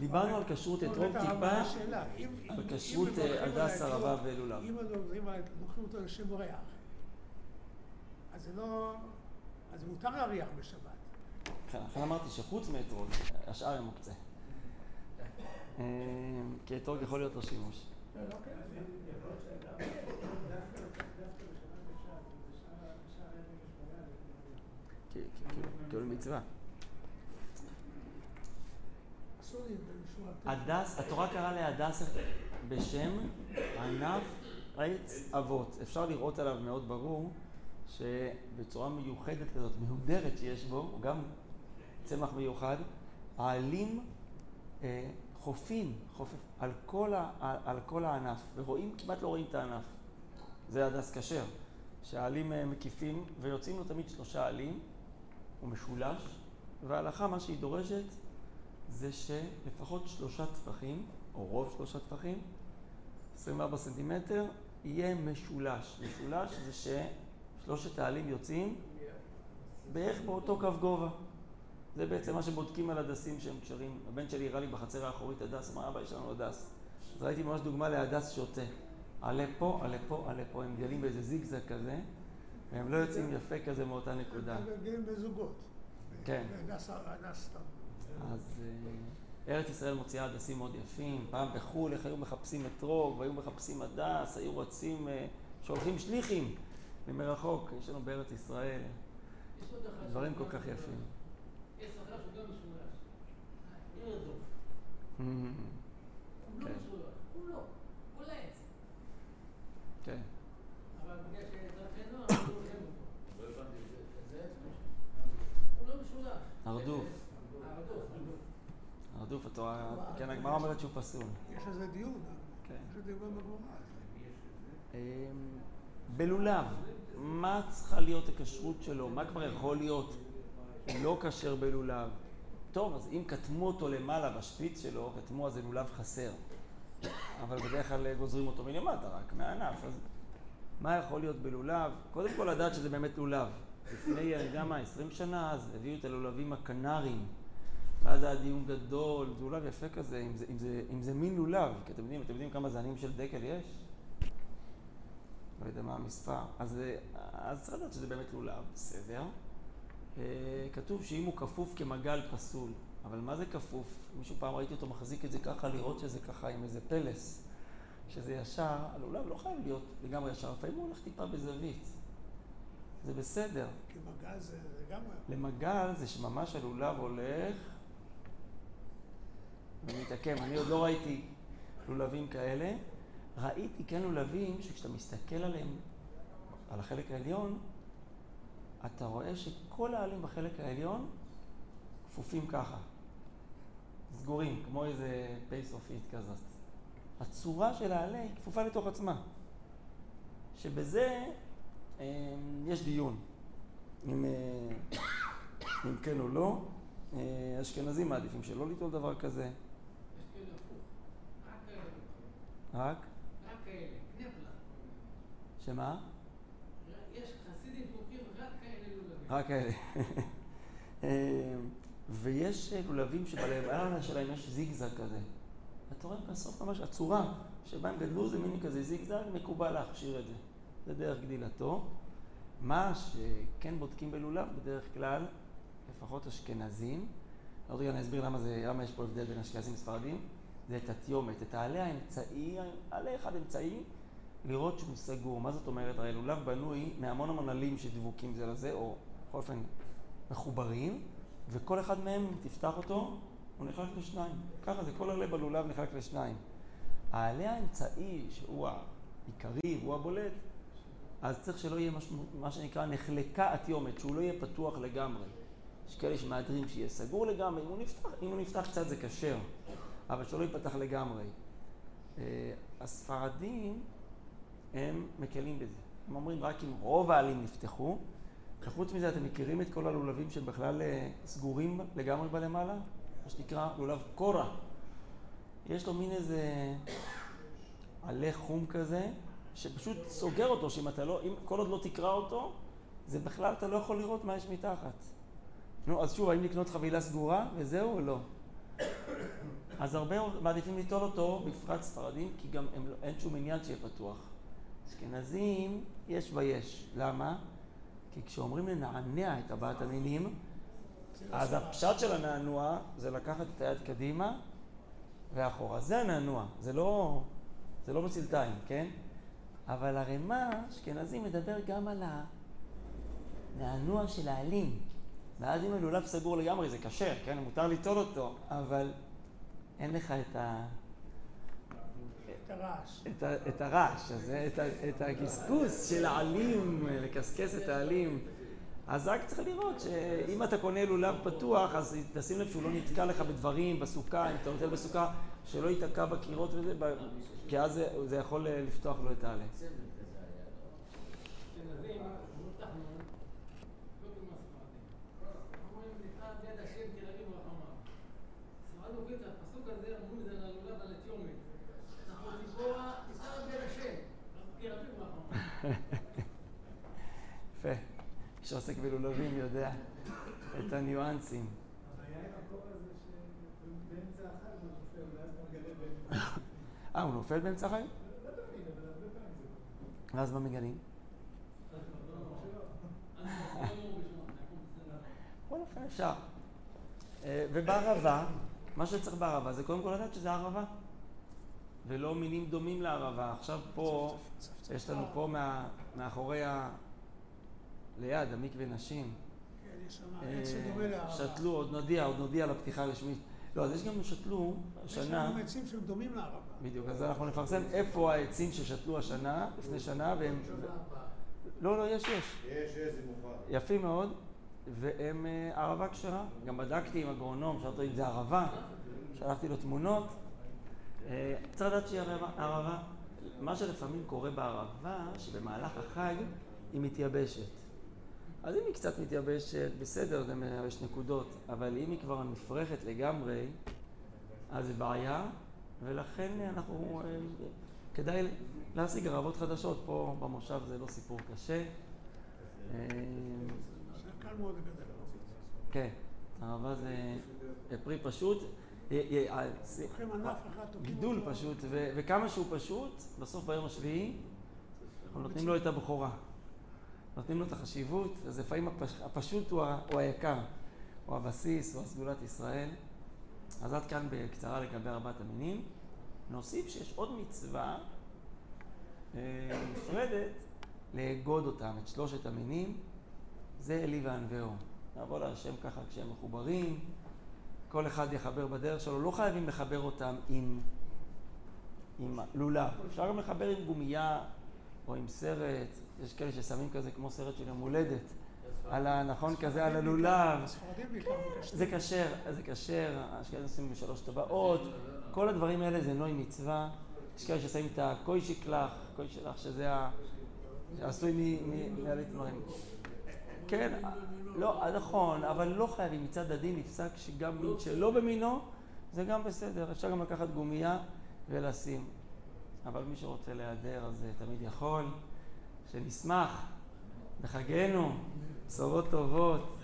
דיברנו על כשרות אתרוג טיפה, על כשרות הדס, ערבה ולולב. אם לוקחים אותו לשם אורח, אז זה לא... אז מותר להריח בשבת. כן, לכן אמרתי שחוץ מאתרוג, השאר הם מוקצה. כי אתרוג יכול להיות לו שימוש. כאילו מצווה. הדס, התורה קראה להדס בשם ענף עץ אבות. אפשר לראות עליו מאוד ברור שבצורה מיוחדת כזאת, מהודרת שיש בו, הוא גם צמח מיוחד, העלים אה, חופים, חופף, על כל, ה, על כל הענף, ורואים, כמעט לא רואים את הענף. זה הדס כשר, שהעלים אה, מקיפים ויוצאים לו תמיד שלושה עלים, הוא משולש, וההלכה, מה שהיא דורשת, זה שלפחות שלושה טפחים, או רוב שלושה טפחים, 24 סנטימטר, יהיה משולש. משולש זה ששלושת העלים יוצאים בערך באותו קו גובה. זה בעצם מה שבודקים על הדסים שהם קשרים. הבן שלי הראה לי בחצר האחורית הדס, אמר, אבא, יש לנו הדס. אז ראיתי ממש דוגמה להדס שוטה. עלה פה, עלה פה, עלה פה. הם גלים באיזה זיגזג כזה, והם לא יוצאים יפה כזה מאותה נקודה. הם גלים בזוגות. כן. הדס סתם. אז ארץ ישראל מוציאה הדסים מאוד יפים. פעם בחו"ל, איך היו מחפשים אתרוג, והיו מחפשים הדס, היו רצים, שולחים שליחים ממרחוק. יש לנו בארץ ישראל דברים כל כך יפים. יש שכר שהוא גם משולש. ירדוף. הוא לא משולש. לא. הוא לעץ. כן. אבל בגלל שאזרחי נוער, הוא לא הוא לא משולש. הרדוף. הרדוף, התורה, כן, הגמרא אומרת שהוא פסול. יש על זה דיון, כן. יש על זה דיון בגמרא. בלולב, מה צריכה להיות הכשרות שלו? מה כבר יכול להיות לא כשר בלולב? טוב, אז אם כתמו אותו למעלה בשפיץ שלו, כתמו אז זה לולב חסר. אבל בדרך כלל גוזרים אותו מלמטה, רק מהענף. אז מה יכול להיות בלולב? קודם כל לדעת שזה באמת לולב. לפני, מה, 20 שנה, אז הביאו את הלולבים הקנריים. ואז היה דיון גדול, זה יפה כזה, אם זה, אם זה, אם זה מין לולב, כי אתם יודעים, אתם יודעים כמה זנים של דקל יש? לא יודע מה המספר. אז, אז צריך לדעת שזה באמת לולב, בסדר. כתוב שאם הוא כפוף כמגל פסול, אבל מה זה כפוף? מישהו פעם ראיתי אותו מחזיק את זה ככה, לראות שזה ככה עם איזה פלס, שזה ישר, הלולב לא חייב להיות לגמרי ישר, לפעמים הוא הולך טיפה בזווית. זה בסדר. כי מגל זה לגמרי. למגל זה שממש הלולב הולך ומתעקם. אני עוד לא ראיתי לולבים כאלה. ראיתי כן לולבים שכשאתה מסתכל עליהם, על החלק העליון, אתה רואה שכל העלים בחלק העליון כפופים ככה. סגורים, כמו איזה פייסופית כזאת. הצורה של העלה היא כפופה לתוך עצמה. שבזה יש דיון, אם, אם כן או לא. אשכנזים מעדיפים שלא ליטול דבר כזה. יש כאלה הפוך. רק. רק? כאלה. קנפלה. שמה? יש חסידים פורקים רק כאלה לולבים. רק כאלה. ויש לולבים שבלמעלה שלהם יש זיגזג כזה. אתה רואה בסוף ממש הצורה שבה הם גדלו זה מין כזה זיגזג, מקובל להכשיר את זה. זה דרך גדילתו. מה שכן בודקים בלולב בדרך כלל, לפחות אשכנזים, עוד רגע אני אסביר למה, זה, למה יש פה הבדל בין אשכנזים לספרדים, זה את התיומת, את העלה האמצעי, עלה אחד אמצעי, לראות שהוא סגור. מה זאת אומרת? הרי לולב בנוי מהמון המון עלים שדבוקים זה לזה, או בכל אופן מחוברים, וכל אחד מהם, אם תפתח אותו, הוא נחלק לשניים. ככה זה, כל עלה בלולב נחלק לשניים. העלה האמצעי, שהוא העיקרי והוא הבולט, אז צריך שלא יהיה משהו, מה שנקרא נחלקה התיומת, שהוא לא יהיה פתוח לגמרי. יש כאלה שמהדרים שיהיה סגור לגמרי, אם הוא נפתח, אם הוא נפתח קצת זה כשר, אבל שלא ייפתח לגמרי. הספרדים, הם מקלים בזה. הם אומרים רק אם רוב העלים נפתחו, וחוץ מזה אתם מכירים את כל הלולבים שהם בכלל סגורים לגמרי בלמעלה? מה שנקרא לולב קורה. יש לו מין איזה עלה חום כזה, שפשוט סוגר אותו, שאם אתה לא, אם כל עוד לא תקרא אותו, זה בכלל אתה לא יכול לראות מה יש מתחת. נו, אז שוב, האם לקנות חבילה סגורה, וזהו או לא? אז הרבה מעדיפים ליטול אותו, בפרט ספרדים, כי גם הם, לא- אין שום עניין שיהיה פתוח. אשכנזים, יש ויש. למה? כי כשאומרים לנענע את טבעת המינים, אז הפשט של הנענוע זה לקחת את היד קדימה ואחורה. זה הנענוע, זה לא, זה לא מצלתיים, כן? אבל הרמ"א, אשכנזי, מדבר גם על הנענוע של העלים. ואז אם הלולב סגור לגמרי זה כשר, כן? מותר ליטול אותו, אבל אין לך את ה... את הרעש. את, ה, את הרעש, אז את, ה, את הקשקוש של העלים, לקשקש את העלים. אז רק צריך לראות שאם אתה קונה לולב פתוח, אז תשים לב שהוא לא נתקע לך בדברים, בסוכה, אם אתה נוטל בסוכה, שלא ייתקע בקירות וזה, כי אז זה, זה יכול לפתוח לו את העלה. אשכנזים, אמרו תחנון, לא כמו הספרדים. אומרים, נקרא ביד השם תל אביב ורחמיו. ספרד אומרים את הפסוק הזה, אמרו את זה על הלולב על התיומת. אנחנו ציפורה, נקרא ביד השם, תל אביב ורחמיו. יפה. מי שעוסק בלולבים יודע את הניואנסים. הבעיה עם הקור הזה שבאמצע החג הוא נופל, ואז אתה מגלה באמצע. אה, הוא נופל באמצע החיים? ואז מה מגלים? בכל אופן אפשר. אה, ובערבה, מה שצריך בערבה זה קודם כל לדעת שזה ערבה. ולא מינים דומים לערבה. עכשיו פה, יש לנו פה מאחורי. ליד, המקווה נשים. כן, יש שם אה, עץ שדומה לערבה. שתלו, עוד נודיע, עוד נודיע לפתיחה הרשמית. לא, אז יש גם שתלו יש השנה, שם עצים שהם דומים לערבה. בדיוק, אז אנחנו נפרסם איפה העצים ששתלו השנה, לפני שנה, והם... לא, לא, יש, יש. יש איזה מוכן. יפים מאוד, והם אה, ערבה כשרה. גם בדקתי עם אגרונום, שאלתי אם זה ערבה, שלחתי לו תמונות. אה, צריך לדעת שהיא ערבה. מה שלפעמים קורה בערבה, שבמהלך החג היא מתייבשת. אז אם היא קצת מתייבשת, בסדר, זה מ- יש נקודות, אבל אם היא כבר נפרחת לגמרי, אז זה בעיה, ולכן אנחנו, אה, כדאי להשיג ערבות חדשות. פה במושב זה לא סיפור קשה. אה, זה קל מאוד לגדל ערבות. כן, ערבה זה פרי פשוט. י- י- ה- זה- לוקחים ענף אחד, תוקעים גידול. פשוט, וכמה שהוא פשוט, בסוף ביום השביעי אנחנו נותנים לו את הבכורה. נותנים לו את החשיבות, אז לפעמים הפש- הפשוט הוא, ה- הוא היקר, הוא הבסיס, הוא הסגולת ישראל. אז עד כאן בקצרה לגבי ארבעת המינים. נוסיף שיש עוד מצווה אה, נפרדת לאגוד אותם, את שלושת המינים, זה אלי וענווהו. נעבור להשם ככה כשהם מחוברים, כל אחד יחבר בדרך שלו, לא חייבים לחבר אותם עם, עם לולב, אפשר גם לחבר עם גומייה עם סרט, יש כאלה ששמים כזה כמו סרט של יום הולדת, על ה... נכון כזה על הלולב, מקשטים. זה כשר, זה כשר, האשכנזים עושים בשלוש טבעות, כל הדברים האלה זה נוי מצווה. יש כאלה ששמים את הקוי שקלח, קוי שלח, שזה ה... שעשוי מ- מ- מעלי תמרים. כן, לא, נכון, אבל לא חייבים. מצד הדין נפסק שגם מין שלא במינו, זה גם בסדר. אפשר גם לקחת גומייה ולשים. אבל מי שרוצה להיעדר, אז אה, תמיד יכול. שנשמח בחגינו, בשורות טובות.